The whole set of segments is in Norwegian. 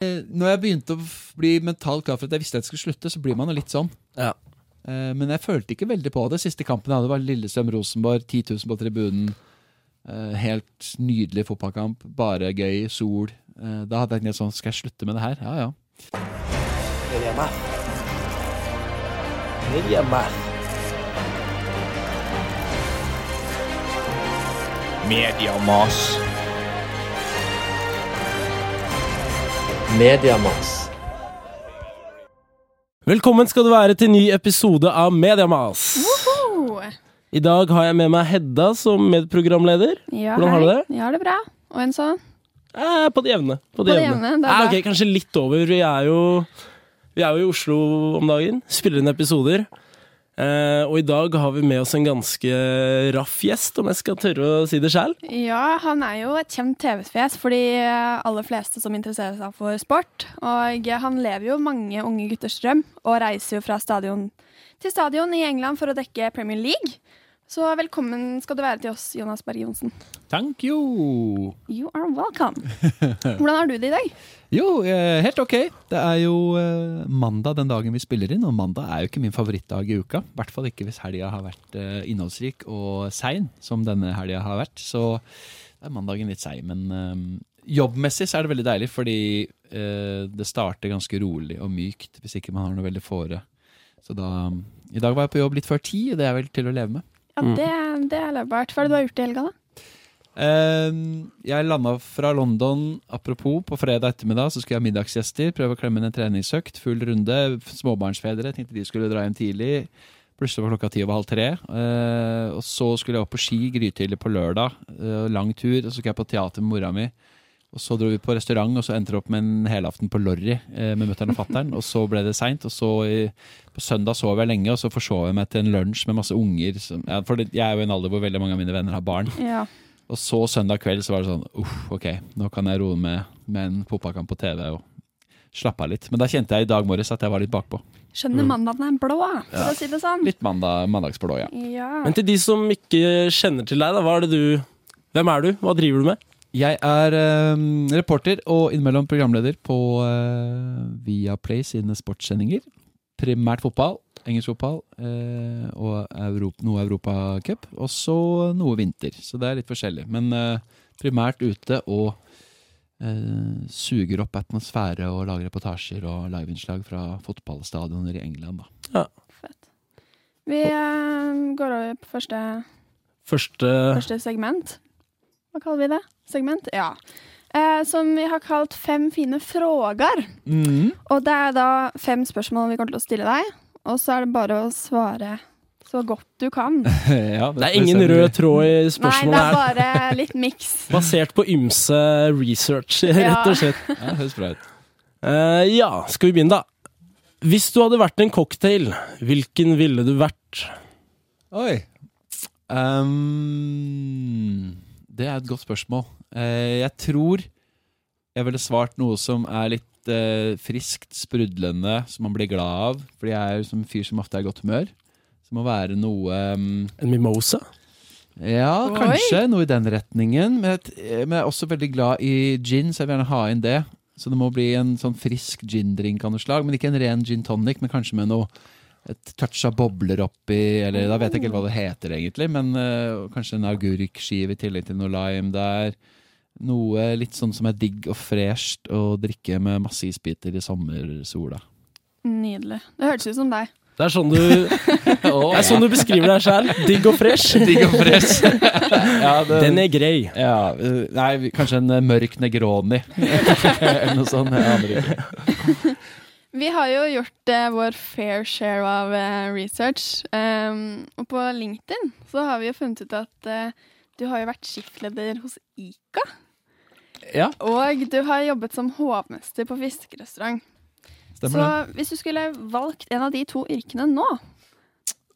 Eh, Når jeg begynte å bli mentalt klar for at jeg visste at jeg skulle slutte, så blir man jo litt sånn. Ja. Eh, Men jeg følte ikke veldig på det. Siste kampen jeg hadde, var Lillestrøm-Rosenborg. 10 000 på tribunen. Eh, Helt nydelig fotballkamp. Bare gøy. Sol. Eh, Da hadde jeg tenkt sånn Skal jeg slutte med det her? Ja ja. Mediamath. Mediamath. Mediamas. Mediamas. Velkommen skal du være til ny episode av Mediamas. I dag har jeg med meg Hedda som medprogramleder. Ja, Hvordan har du det? Jeg har det bra. Og en sånn? Eh, på det jevne. På det jevne, det er Eh, okay, kanskje litt over. Vi er jo Vi er jo i Oslo om dagen. Spiller inn episoder. Eh, og i dag har vi med oss en ganske raff gjest, om jeg skal tørre å si det sjøl. Ja, han er jo et kjent TV-fjes for de aller fleste som interesserer seg for sport. Og han lever jo mange unge gutters drøm, og reiser jo fra stadion til stadion i England for å dekke Premier League. Så velkommen skal du være til oss, Jonas Berg Johnsen. Thank you. You are welcome. Hvordan har du det i dag? Jo, eh, helt ok. Det er jo eh, mandag den dagen vi spiller inn, og mandag er jo ikke min favorittdag i uka. I hvert fall ikke hvis helga har vært eh, innholdsrik og sein, som denne helga har vært. Så det er mandagen litt seig. Men jobbmessig så er det veldig deilig, fordi eh, det starter ganske rolig og mykt hvis ikke man har noe veldig fore. Så da I dag var jeg på jobb litt før ti, og det er vel til å leve med. Ja, Mm. det, det er levbart. Hva er det du har gjort i helga, da? Eh, jeg landa fra London, apropos, på fredag ettermiddag så skulle jeg ha middagsgjester. Prøve å klemme inn en treningsøkt. Full runde. Småbarnsfedre. Tenkte de skulle dra hjem tidlig. Plutselig var klokka ti over halv tre. Uh, og så skulle jeg opp på ski grytidlig på lørdag. Uh, lang tur. Og så skulle jeg på teater med mora mi. Og så dro vi på restaurant, og så endte det opp med en helaften på Lorry eh, med mutter'n og fatter'n. Og så ble det seint. Og så i, på søndag sov jeg lenge, og så forsov jeg meg til en lunsj med masse unger. Som, ja, for det, jeg er jo i en alder hvor veldig mange av mine venner har barn. Ja. Og så søndag kveld så var det sånn Uff, ok, nå kan jeg roe med, med en fotballkamp på TV og slappe av litt. Men da kjente jeg i dag morges at jeg var litt bakpå. Skjønner mandagen er blå, for å si det sånn. Litt mandag, mandagsblå, ja. Ja. Men til de som ikke kjenner til deg, da, hva er det du Hvem er du? Hva driver du med? Jeg er eh, reporter og innimellom programleder på uh, Viaplay sine sportssendinger. Primært fotball, engelsk fotball eh, og Europa, noe Europacup. Og så noe vinter. Så det er litt forskjellig. Men eh, primært ute og eh, suger opp atmosfære og lager reportasjer og liveinnslag fra fotballstadioner i England. Da. Fett. Vi eh, går over på første, Første første segment. Hva kaller vi det? Segment? Ja. Eh, som vi har kalt Fem fine frågar. Og det er da fem spørsmål vi kommer til å stille deg, og så er det bare å svare så godt du kan. ja, Det er ingen rød tråd i Nei, det er bare litt miks. Basert på ymse research, rett og slett. Ja, høres bra ut. Uh, ja, skal vi begynne, da? Hvis du hadde vært en cocktail, hvilken ville du vært? Oi. Ehm, det er et godt spørsmål. Eh, jeg tror jeg ville svart noe som er litt eh, friskt, sprudlende, som man blir glad av. Fordi jeg er jo som fyr som ofte er i godt humør. Så må være noe ehm, En mimosa? Oi. Ja, kanskje noe i den retningen. Men jeg, men jeg er også veldig glad i gin, så jeg vil gjerne ha inn det. Så det må bli en sånn frisk gin-drink av noe slag. Men ikke en ren gin tonic, men kanskje med noe et touch av bobler oppi, eller da vet jeg ikke helt hva det heter egentlig, men uh, kanskje en agurkskive i tillegg til noe lime der. Noe litt sånn som er digg og fresht å drikke med masse isbiter i sommersola. Nydelig. Det hørtes ut som deg. Det er sånn du, det er sånn du beskriver deg sjæl. Digg og fresh. Digg og fresh. ja, det, Den er grei. Ja, nei, kanskje en eh, mørk Negroni. Eller noe sånt. Jeg aner ikke. Vi har jo gjort eh, vår fair share av eh, research. Um, og på LinkedIn så har vi jo funnet ut at eh, du har jo vært skiftleder hos Ica. Ja, Og du har jobbet som hovmester på fiskerestaurant. stemmer Så det. hvis du skulle valgt en av de to yrkene nå,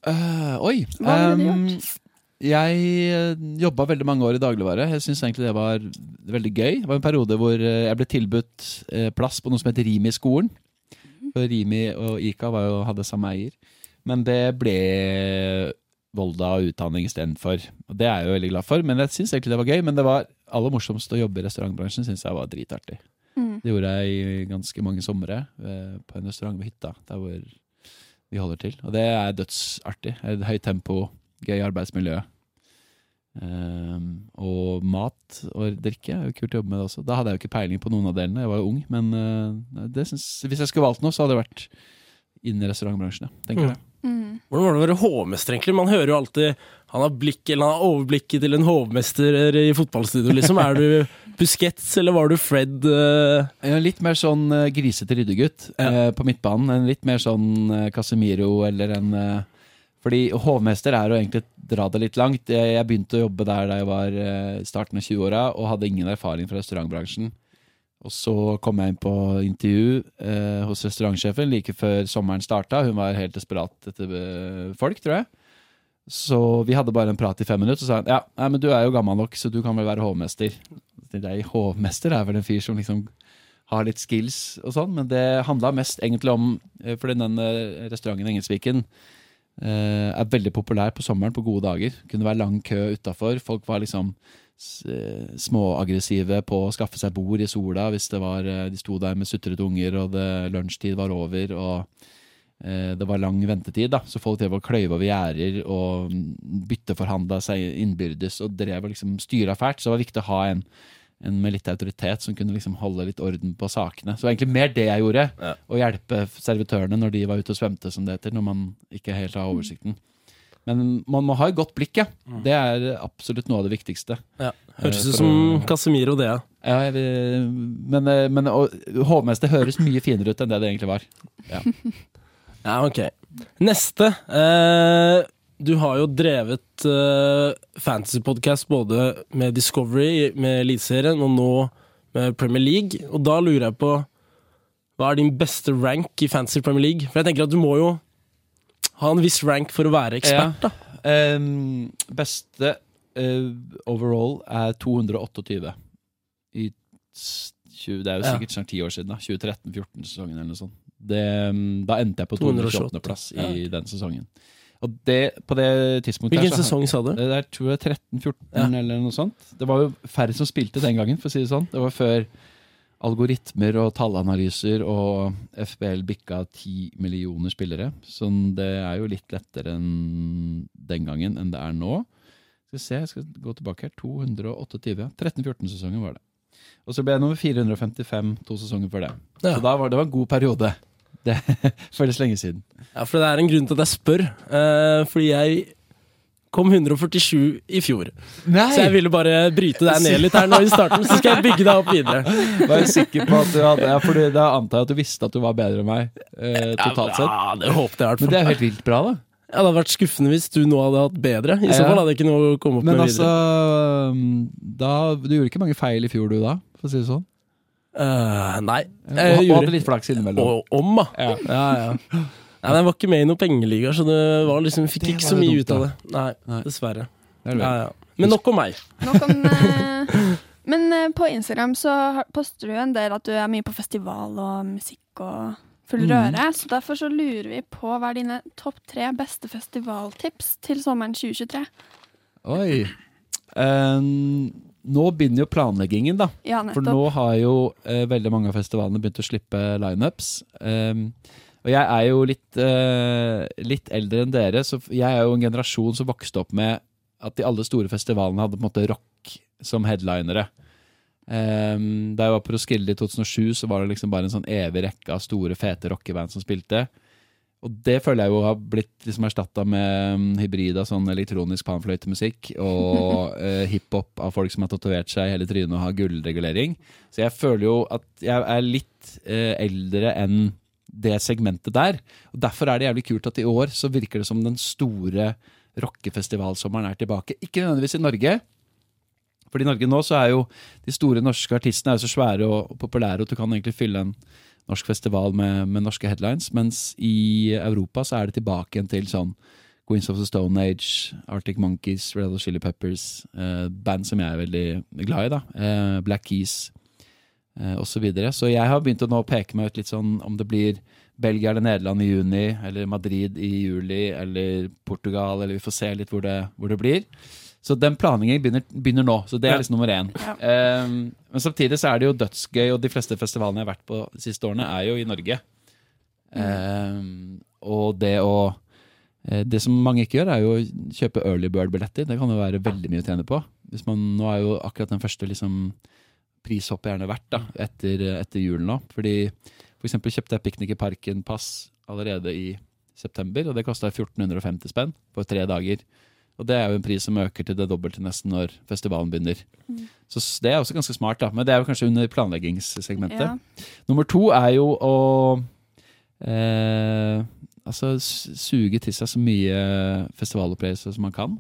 uh, oi. Hva ville du ehm, gjort? jeg uh, jobba veldig mange år i dagligvare. Jeg syns egentlig det var veldig gøy. Det var en periode hvor eh, jeg ble tilbudt eh, plass på noe som heter Rimi skolen. Mhm. For Rimi og Ica var jo, hadde samme eier. Men det ble Volda utdanning istedenfor. Det er jeg jo veldig glad for. Men jeg syns egentlig det var gøy. Men det var aller morsomst å jobbe i restaurantbransjen, syns jeg var dritartig. mm. Det gjorde jeg i ganske mange somre eh, på en restaurant ved hytta, der hvor vi holder til. Og det er dødsartig. Høyt tempo, gøy arbeidsmiljø. Ehm, og mat og drikke er jo kult å jobbe med det også. Da hadde jeg jo ikke peiling på noen av delene, jeg var jo ung. Men uh, det syns, hvis jeg skulle valgt noe, så hadde det vært inn i restaurantbransjen. ja, tenker jeg. Mm. Hvordan var det å være hovmester, egentlig? Man hører jo alltid han har blikk, eller han har overblikket til en hovmester i fotballstudio, liksom. Er du Busquets, eller var du Fred? Uh... Ja, litt mer sånn uh, grisete ryddegutt Ja. eh, på midtbanen. En litt mer sånn eh, Casemiro eller en eh, Fordi hovmester er jo egentlig dra det litt langt. Jeg, jeg begynte å jobbe der da jeg var eh, starten av 20-åra og hadde ingen erfaring fra restaurantbransjen. Og så kom jeg inn på intervju eh, hos restaurantsjefen like før sommeren starta. Hun var helt desperat etter eh, folk, tror jeg. Så vi hadde bare en prat i fem minutter, og så sa hun ja, nei, men du er jo gammel nok, så du kan vel være hovmester. Så Hovmester er vel en fyr som liksom har litt skills og sånn, men det handla mest egentlig om For Fordi den restauranten restauranten Engelsviken eh, er veldig populær på sommeren på gode dager. Kunne være lang kø utafor. Folk var liksom eh, småaggressive på å skaffe seg bord i sola hvis det var eh, de sto der med sutrete unger og det, lunsjtid var over. og eh, det var lang ventetid, da, så folk drev og kløyv over gjerder og bytteforhandla seg innbyrdes og drev og liksom styra fælt. Så det var viktig å ha en, en med litt autoritet som kunne liksom holde litt orden på sakene. Så det var egentlig mer det jeg gjorde. Ja. Å hjelpe servitørene når de var ute og svømte, som det heter. Når man ikke helt har oversikten. Men man må ha et godt blikk, ja. Det er absolutt noe av det viktigste. Ja. Høres Eh, ut som å- Casemiro, det, ja. Ja, jeg, men eh, men hovmester høres mye finere ut enn det det egentlig var. Ja, ok. Neste. Eh, du har jo drevet uh, fantasypodkast både med Discovery, med Eliteserien, og nå med Premier League. Og da lurer jeg på Hva er din beste rank i Fantasy Premier League? For jeg tenker at du må jo ha en viss rank for å være ekspert, da. Um, beste uh, overall er 228. I 20, det er jo Ja. sikkert snart ti år siden. da 2013-14-sesongen eller noe sånt. Det, da endte jeg på 228. 228.-plass Ja. i den sesongen. Og det, på det tidspunktet Hvilken her så- sesong sa du? Det er tror jeg 13-14 Ja. eller noe sånt. Det var jo færre som spilte den gangen, for å si det sånn. Det var før algoritmer og tallanalyser og FBL bikka 10 millioner spillere. Så det er jo litt lettere enn den gangen enn det er nå. Skal vi se, jeg skal gå tilbake her. 228, ja. 13-14-sesongen var det. Og så ble jeg nummer 455 to sesonger før det. Ja. Så da var det var en god periode. Det føles lenge siden. Ja, for det er en grunn til at jeg spør. Uh, fordi jeg kom 147 i fjor. Nei! Så jeg ville bare bryte deg ned litt her nå i starten, så skal jeg bygge deg opp videre. Var jeg sikker på at du hadde ja, fordi Da antar jeg at du visste at du var bedre enn meg eh, totalt sett. Ja, det håpte jeg i hvert Men det er helt vilt bra, da. Ja, det hadde vært skuffende hvis du nå hadde hatt bedre. I så Ja. fall hadde jeg ikke noe å komme opp Men med altså videre. Men altså, Du gjorde ikke mange feil i fjor, du da? For å si det sånn. Eh, nei. Jeg og hadde litt flaks innimellom. Om, da. Ja. Ja, ja. Nei, men jeg var ikke med i noen pengeliga, så det var liksom, fikk Det ikke så mye dumt, ut av det. Nei, Nei. dessverre. Det er Ja, ja. Men nok om meg. Nok om uh, Men uh, på Instagram så poster du en del at du er mye på festival og musikk og full røre. Mm. Så derfor så lurer vi på hva er dine topp tre beste festivaltips til sommeren 2023. Oi. Um, nå begynner jo planleggingen, da. Ja, For nå har jo eh, veldig mange av festivalene begynt å slippe lineups. Um, og jeg er jo litt, eh, litt eldre enn dere, så jeg er jo en generasjon som vokste opp med at de alle store festivalene hadde på en måte rock som headlinere. Um, da jeg var på Roskilde i 2007, så var det liksom bare en sånn evig rekke av store, fete rockeband som spilte. Og det føler jeg jo har blitt liksom erstatta med hybrida, hybrid av sånn elektronisk panfløytemusikk og eh, hiphop av folk som har tatovert seg i hele trynet og har gullregulering. Så jeg føler jo at jeg er litt eh, eldre enn det segmentet der. Og Derfor er det jævlig kult at i år så virker det som den store rockefestivalsommeren er tilbake. Ikke nødvendigvis i Norge. For i Norge nå så er jo de store norske artistene er jo så svære og, og populære at du kan egentlig fylle en norsk festival med, med norske headlines, mens i Europa så er det tilbake igjen til sånn Queens of the Stone Age, Arctic Monkeys, Red Hot Chili Peppers, eh, band som jeg er veldig glad i, da. Eh, Black Keys eh, osv. Så, videre. så jeg har begynt å nå peke meg ut litt sånn om det blir Belgia eller Nederland i juni, eller Madrid i juli, eller Portugal, eller vi får se litt hvor det, hvor det blir. Så den planleggingen begynner, begynner nå. Så det er liksom nummer én. Ja. Eh, men samtidig så er det jo dødsgøy, og de fleste festivalene jeg har vært på de siste årene, er jo i Norge. Um, og det å eh, Det som mange ikke gjør, er jo å kjøpe early bird-billetter. Det kan jo være veldig mye å tjene på. Hvis man, nå er jo akkurat den første liksom, prishoppet gjerne verdt da, etter, etter julen nå. Fordi for eksempel kjøpte jeg Piknik i Parken-pass allerede i september, og det kosta 1450 spenn for tre dager. Og det er jo en pris som øker til det dobbelte nesten når festivalen begynner. Så det er også ganske smart, da. Men det er jo kanskje under planleggingssegmentet. Ja. Nummer to er jo å eh, altså suge til seg så mye festivalopplevelser som man kan.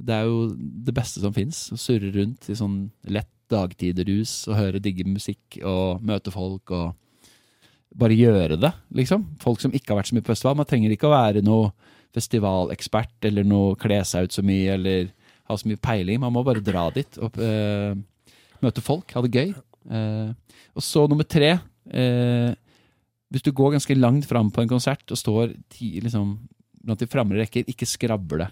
Det er jo det beste som fins. Å surre rundt i sånn lett dagtiderus og høre digge musikk og møte folk og bare gjøre det, liksom. Folk som ikke har vært så mye på festival. Man trenger ikke å være noe festivalekspert eller noe kle seg ut så mye eller ha så mye peiling. Man må bare dra dit og uh, møte folk, ha det gøy. Uh, og så nummer tre uh, Hvis du går ganske langt fram på en konsert og står ti, liksom, blant de framre rekker, ikke skrable.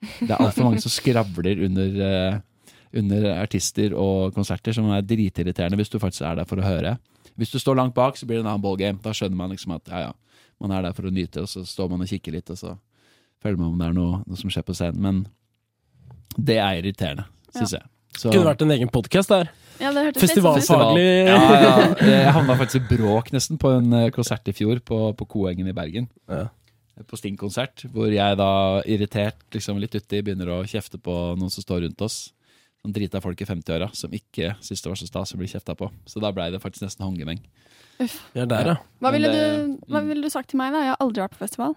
Det er altfor mange som skravler under, under artister og konserter, som er dritirriterende hvis du faktisk er der for å høre. Hvis du står langt bak, så blir det en annen ballgame. Da skjønner man liksom at ja, ja, man er der for å nyte, og så står man og kikker litt, og så følger man om det er noe, noe som skjer på scenen. Men det er irriterende, syns jeg. Så- Kunne vært en egen podkast der. Ja, det hørtes litt Festivalfag. ut. Ja, ja. Jeg havna faktisk i bråk nesten på en eh, konsert i fjor på, på Koengen i Bergen. Ja. På Sting-konsert, hvor jeg da irritert liksom litt uti begynner å kjefte på noen som står rundt oss. Sånn drita folk i 50-åra som ikke syntes det var så stas å bli kjefta på. Så da blei det faktisk nesten håndgemeng. Vi er der, ja. Hva ville, du, hva ville du sagt til meg, da? Jeg har aldri vært på festival.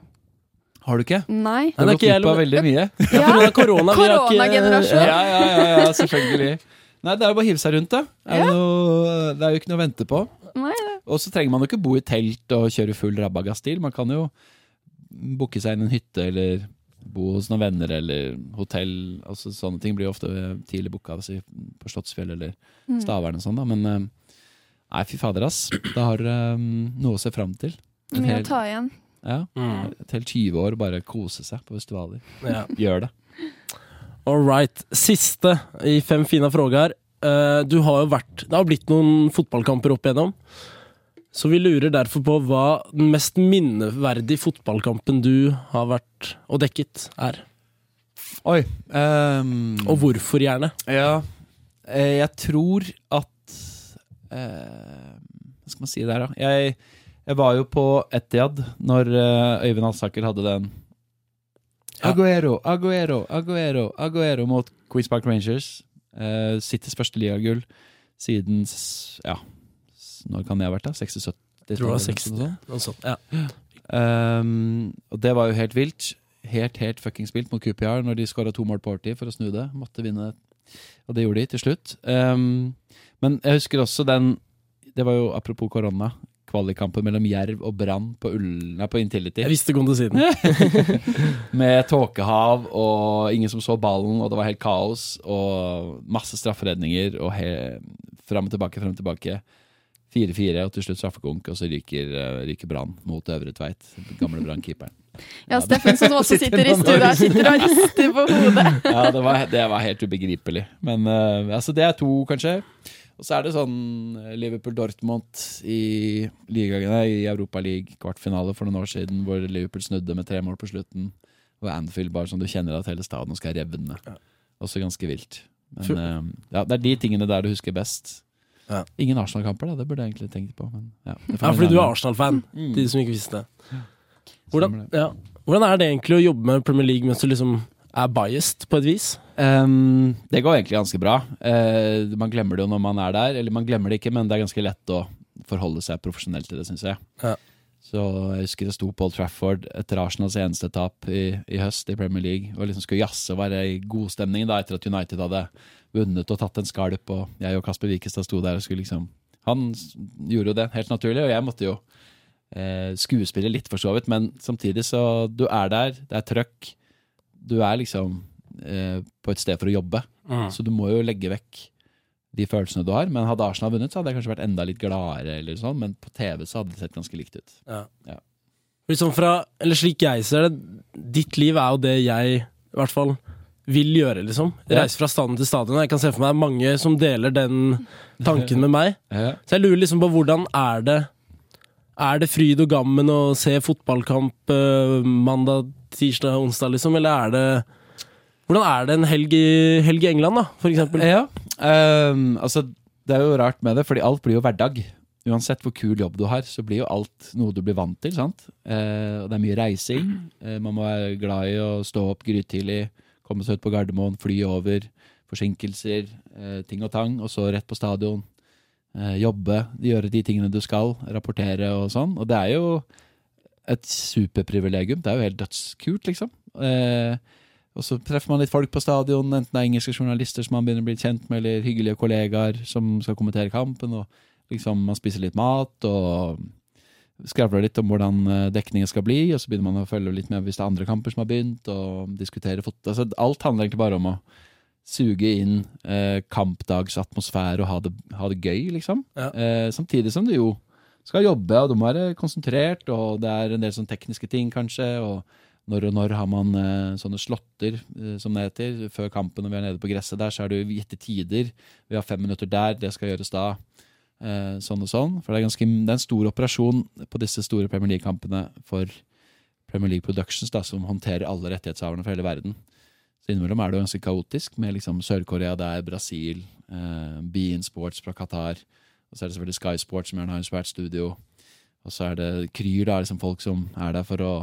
Har du ikke? Nei. Du har av veldig mye. Ja. korona. vi har ikke- Koronagenerasjon. Ja. Ja, ja, ja, ja, selvfølgelig. Nei, det er jo bare å hive seg rundt, da. Er det, noe, det er jo ikke noe å vente på. Nei, Og så trenger man jo ikke bo i telt og kjøre full rabagass-stil. Man kan jo booke seg inn en hytte eller bo hos noen venner eller hotell. Altså, sånne ting blir jo ofte tidlig booka altså, på Slottsfjell eller Mm. Stavern og sånn. da, Men eh, nei, fy fader, ass. Det har um, noe å se fram til. En Mye å ta igjen. ja, Mm. et helt 20 år bare kose seg på festivaler. Ja. Gjør det. All right. Siste i Fem fina frågor. Uh, du har jo vært Det har blitt noen fotballkamper opp igjennom. Så vi lurer derfor på hva den mest minneverdige fotballkampen du har vært og dekket, er. Oi. Um, Og hvorfor, gjerne. Ja, eh, jeg tror at eh, Hva skal man si der, da? Jeg, jeg var jo på Etiad når eh, Øyvind Alsaker hadde den Ja. Aguero, Aguero, Aguero, Aguero mot Queens Park Rangers. Uh, Citys første ligagull siden Ja, når kan det ha vært, da? 76? Jeg tror det var 60. noe sånt. Noe sånt. Ja. Um, og det var jo helt vilt. Helt, helt fucking spilt mot QPR når de skåra to mål på overtid for å snu det. Måtte vinne. Og det gjorde de til slutt. Um, men jeg husker også den Det var jo apropos korona. Kvalikkampen mellom Jerv og Brann på, Ull- nei, på Intility. Jeg visste kom til siden. Med tåkehav og ingen som så ballen, og det var helt kaos. Og masse strafferedninger og he- fram og tilbake, fram og tilbake. 4-4, og til slutt straffekonk, og så ryker, eh, ryker Brann mot Øvre Tveit. Gamle Brann-keeperen. Ja, Steffen som også Sitter i stua, sitter og rister på hodet. Ja, det var, det var helt ubegripelig. Men uh, altså, det er to, kanskje. Og så er det sånn eh, Liverpool-Dortmund i i Europa League kvartfinale for noen år siden, hvor Liverpool snudde med tre mål på slutten. Og Anfield bare sånn du kjenner at hele stadion skal revne. Også ganske vilt. Men eh, ja, det er de tingene der du husker best. Ja. Ingen Arsenal-kamper, da. Det burde jeg egentlig tenkt på. Men, ja, Ja, fordi du er. Arsenal-fan. Mm. De som ikke visste det. Hvordan, ja. Hvordan er det egentlig å jobbe med Premier League mens du liksom er biased, på et vis? Ehm, det går egentlig ganske bra. Uh, man glemmer det jo når man er der. Eller man glemmer det ikke, men det er ganske lett å forholde seg profesjonelt til det, syns jeg. Ja. Så jeg husker det sto Paul Trafford etter Arsenals eneste tap i, i høst i Premier League. Og liksom skulle jazze og være i godstemning da, etter at United hadde vunnet og tatt en skalp. Og jeg og Kasper Wikestad sto der og skulle liksom Han gjorde jo det helt naturlig, og jeg måtte jo eh, skuespille litt, for så vidt. Men samtidig så Du er der, det er trøkk. Du er liksom eh, på et sted for å jobbe. Så du må jo legge vekk de følelsene du har. Men hadde Arsenal vunnet, så hadde jeg kanskje vært enda litt gladere, eller sånn, men på TV så hadde det sett ganske likt ut. Ja. Ja. Liksom fra, eller slik jeg ser det, ditt liv er jo det jeg i hvert fall vil gjøre, liksom. Reise fra stadion til stadion. Jeg kan se for meg mange som deler den tanken med meg. Så jeg lurer liksom på hvordan er det Er det fryd og gammen å se fotballkamp eh, mandag, tirsdag, onsdag, liksom? Eller er det Hvordan er det en helg i, helg i England, da, for eksempel? Ja, um, altså det er jo rart med det, fordi alt blir jo hverdag. Uansett hvor kul jobb du har, så blir jo alt noe du blir vant til. sant? Eh, og det er mye reising. Eh, man må være glad i å stå opp grytidlig, komme seg ut på Gardermoen, fly over, forsinkelser, eh, ting og tang, og så rett på stadion. Eh, jobbe, gjøre de tingene du skal, rapportere og sånn. Og det er jo et superprivilegium. Det er jo helt dødskult, liksom. Eh, og så treffer man litt folk på stadion, enten det er engelske journalister som man begynner å bli kjent med, eller hyggelige kollegaer som skal kommentere kampen. og liksom Man spiser litt mat og skravler litt om hvordan eh, dekningen skal bli, og så begynner man å følge litt med hvis det er andre kamper som har begynt, og diskutere fotball. Altså, alt handler egentlig bare om å suge inn eh, kampdagsatmosfære og ha det, ha det gøy, liksom. Ja. Eh, samtidig som du jo skal jobbe, og du må være konsentrert, og det er en del sånn tekniske ting, kanskje. og når og når har man eh, sånne slåtter, eh, som det heter. Før kampen når vi er nede på gresset der, så er det jo gitte tider. Vi har fem minutter der, det skal gjøres da. Eh, sånn og sånn. For det er, ganske, det er en stor operasjon på disse store Premier League-kampene for Premier League Productions, da, som håndterer alle rettighetshaverne for hele verden. Så innimellom er det jo ganske kaotisk, med liksom Sør-Korea der, Brasil, eh, Bean Sports fra Qatar. Og så er det selvfølgelig Sky Sports, som gjerne har en svært studio. Og så er det Kryr, da, liksom folk som er der for å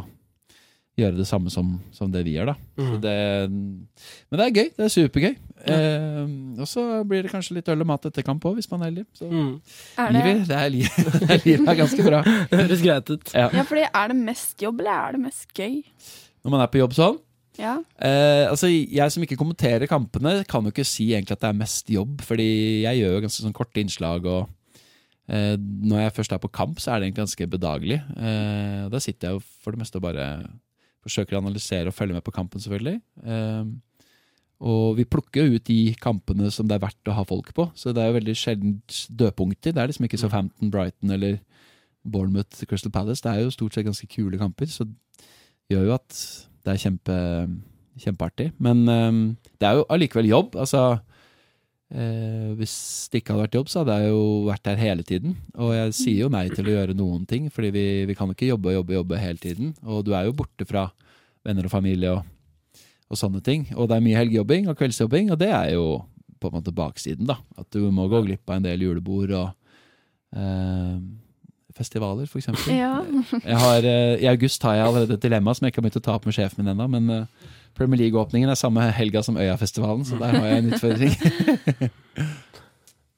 gjøre det samme som, som det vi gjør, da. Så det, men det er gøy. Det er supergøy. Eh, og så blir det kanskje litt øl og mat etter kamp òg, hvis man er heldig. Så Mm. Er det, livet, det er, li det er livet er ganske bra. Det høres greit ut. Ja. ja, fordi er det mest jobb, eller er det mest gøy? Når man er på jobb sånn. Ja. Eh, altså, jeg som ikke kommenterer kampene, kan jo ikke si egentlig at det er mest jobb, fordi jeg gjør jo ganske sånn korte innslag, og eh, når jeg først er på kamp, så er det egentlig ganske bedagelig. Eh, da sitter jeg jo for det meste og bare forsøker å analysere og følge med på kampen, selvfølgelig. Eh, og vi plukker jo ut de kampene som det er verdt å ha folk på, så det er jo veldig sjelden dødpunkter. Det er liksom ikke Southampton, Brighton eller Bournemouth, Crystal Palace. Det er jo stort sett ganske kule kamper, så det gjør jo at det er kjempe, kjempeartig. Men eh, det er jo allikevel jobb. Altså, eh, hvis det ikke hadde vært jobb, så hadde jeg jo vært der hele tiden. Og jeg sier jo nei til å gjøre noen ting, fordi vi, vi kan jo ikke jobbe og jobbe, jobbe hele tiden. Og du er jo borte fra venner og familie og, og sånne ting. Og det er mye helgejobbing og kveldsjobbing, og det er jo på en måte baksiden, da. At du må gå glipp av en del julebord og eh, festivaler, eksempel. ja. Jeg har, eh, I august har jeg allerede et dilemma som jeg ikke har begynt å ta opp med sjefen min ennå. Men eh, Premier League-åpningen er samme helga som Øyafestivalen, så der har jeg en utfordring.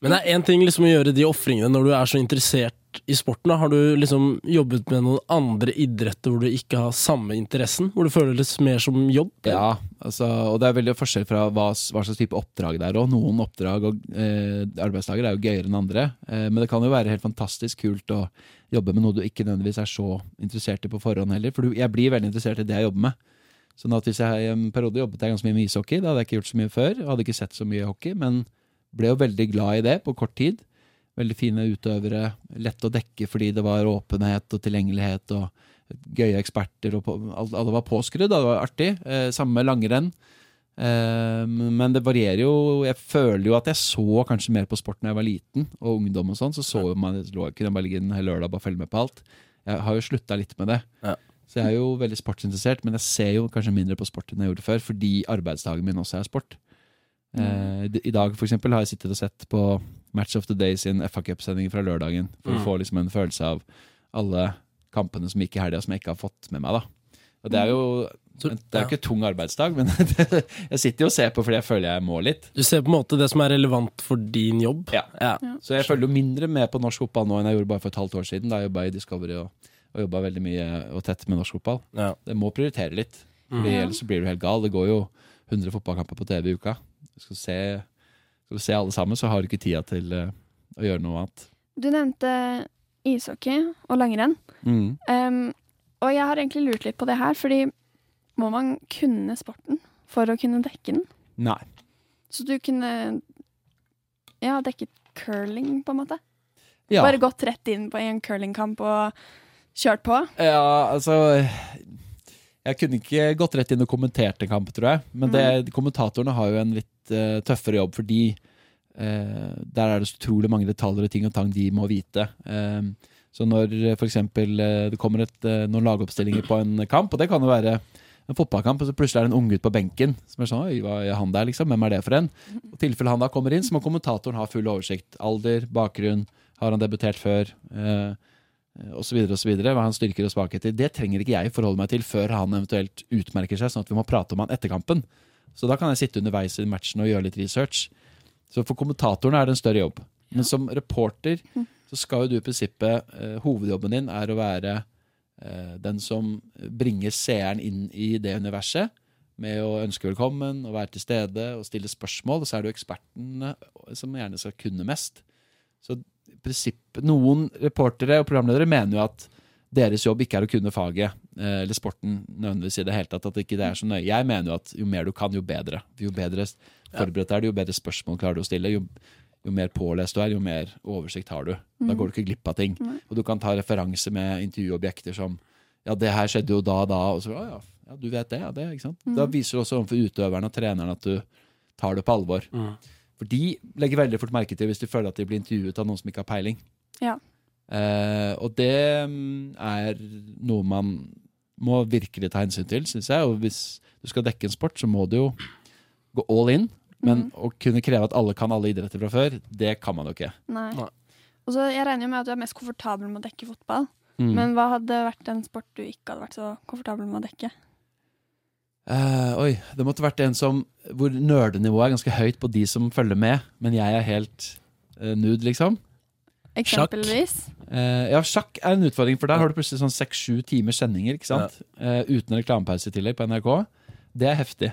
Men det er én ting liksom å gjøre de ofringene når du er så interessert i sporten. Da. Har du liksom jobbet med noen andre idretter hvor du ikke har samme interessen? Hvor det føles mer som jobb? Ja, altså, og det er veldig forskjell fra hva, hva slags type oppdrag det er. Og noen oppdrag og eh, arbeidsdager er jo gøyere enn andre. Eh, men det kan jo være helt fantastisk kult å jobbe med noe du ikke nødvendigvis er så interessert i på forhånd heller. For du, jeg blir veldig interessert i det jeg jobber med. Sånn at hvis jeg i en periode jobbet jeg ganske mye med ishockey, da hadde jeg ikke gjort så mye før. Hadde ikke sett så mye hockey, men ble jo veldig glad i det på kort tid. Veldig fine utøvere, lett å dekke fordi det var åpenhet og tilgjengelighet og gøye eksperter. og på, al- Alle var påskrudd, det var artig. Eh, samme langrenn. Eh, men det varierer jo. Jeg føler jo at jeg så kanskje mer på sport da jeg var liten og ungdom. og sånn, Så så man, lå, kunne jeg bare ligge en hel lørdag og bare følge med på alt. Jeg har jo slutta litt med det. Ja. Så jeg er jo veldig sportsinteressert, men jeg ser jo kanskje mindre på sport enn jeg gjorde før, fordi arbeidsdagen min også er sport. Mm. I dag for eksempel, har jeg sittet og sett på Match of the Day sin FA Cup-sending fra lørdagen, for Mm. å få liksom en følelse av alle kampene som gikk i helga, som jeg ikke har fått med meg. da. Og Det er jo det er jo ikke tung arbeidsdag, men jeg sitter jo og ser på fordi jeg føler jeg må litt. Du ser på en måte det som er relevant for din jobb. Ja. Ja. Så jeg følger jo mindre med på norsk fotball nå enn jeg gjorde bare for et halvt år siden. Da jeg jobba i Discovery og, og jobba veldig mye og tett med norsk fotball. Ja. Det må prioritere litt, Mm. Fordi Ja. ellers blir du helt gal. Det går jo 100 fotballkamper på TV i uka. Skal du se, skal du se alle sammen, så har du ikke tida til eh, å gjøre noe annet. Du nevnte ishockey og langrenn. Mm. Um, og jeg har egentlig lurt litt på det her, fordi må man kunne sporten for å kunne dekke den? Nei. Så du kunne ja, dekket curling, på en måte? Ja. Bare gått rett inn på en curlingkamp og kjørt på? Ja, altså Jeg kunne ikke gått rett inn og kommentert en kamp, tror jeg. Men det, kommentatorene har jo en litt uh, tøffere jobb, fordi uh, der er det så utrolig mange detaljer og ting og tang de må vite. Uh, så når for eksempel eh, det kommer et, noen lagoppstillinger på en kamp, og det kan jo være en fotballkamp, og så plutselig er det en unggutt på benken som er sånn Oi, hva er han der, liksom? Hvem er det for en? I tilfelle han da kommer inn, så må kommentatoren ha full oversikt. Alder, bakgrunn, har han debutert før? Eh, og så videre, hva han styrker og svakheter. Det trenger ikke jeg forholde meg til før han eventuelt utmerker seg, sånn at vi må prate om han etter kampen. Så da kan jeg sitte underveis i matchen og gjøre litt research. Så for kommentatorene er det en større jobb. Men som reporter så skal jo du i prinsippet eh, Hovedjobben din er å være eh, den som bringer seeren inn i det universet. Med å ønske velkommen og være til stede og stille spørsmål. Og så er jo ekspertene som gjerne skal kunne mest. Så prinsipp, noen reportere og programledere mener jo at deres jobb ikke er å kunne faget eh, eller sporten nødvendigvis i det hele tatt. At ikke det er så nøye. Jeg mener jo at jo mer du kan, jo bedre. Jo bedre forberedt er du, jo bedre spørsmål klarer du å stille. Jo, jo mer pålest du er, jo mer oversikt har du. Da går du ikke glipp av ting. Og du kan ta referanse med intervjuobjekter som Ja, det her skjedde jo da og da. Og så, «Å ja, ja, du vet det, ja, det, ikke sant? Da viser du også overfor utøverne og trenerne at du tar det på alvor. For de legger veldig fort merke til hvis de føler at de blir intervjuet av noen som ikke har peiling. Ja. Eh, og det mm, er noe man må virkelig ta hensyn til, syns jeg. Og hvis du skal dekke en sport, så må du jo gå all in. Men å kunne kreve at alle kan alle idretter fra før, det kan man jo ikke. Nei. Nei. Og så Jeg regner jo med at du er mest komfortabel med å dekke fotball. Mm. Men hva hadde vært en sport du ikke hadde vært så komfortabel med å dekke? Eh, oi, det måtte vært en som hvor nerdenivået er ganske høyt på de som følger med, men jeg er helt uh, nude, liksom. Eksempelvis. Eh, ja, sjakk er en utfordring, for der har du plutselig sånn seks-sju timers sendinger, ikke sant? Eh, uten reklamepause i tillegg på NRK. Det er heftig.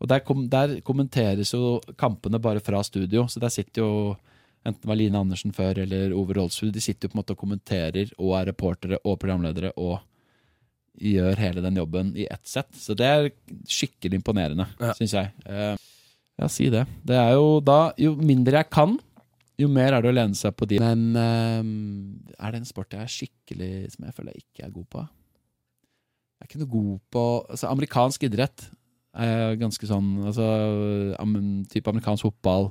Og der, kom, der kommenteres jo kampene bare fra studio, så der sitter jo enten var Line Andersen før eller Ove Rolfsrud, de sitter jo på en måte og kommenterer og er reportere og programledere og gjør hele den jobben i ett sett. Så det er skikkelig imponerende, Ja. syns jeg. Uh, ja, si det. Det er jo da Jo mindre jeg kan, jo mer er det å lene seg på de. Men uh, er det en sport jeg er skikkelig som jeg føler jeg ikke er god på? Jeg er ikke noe god på altså Amerikansk idrett er ganske sånn altså, am, Type amerikansk fotball,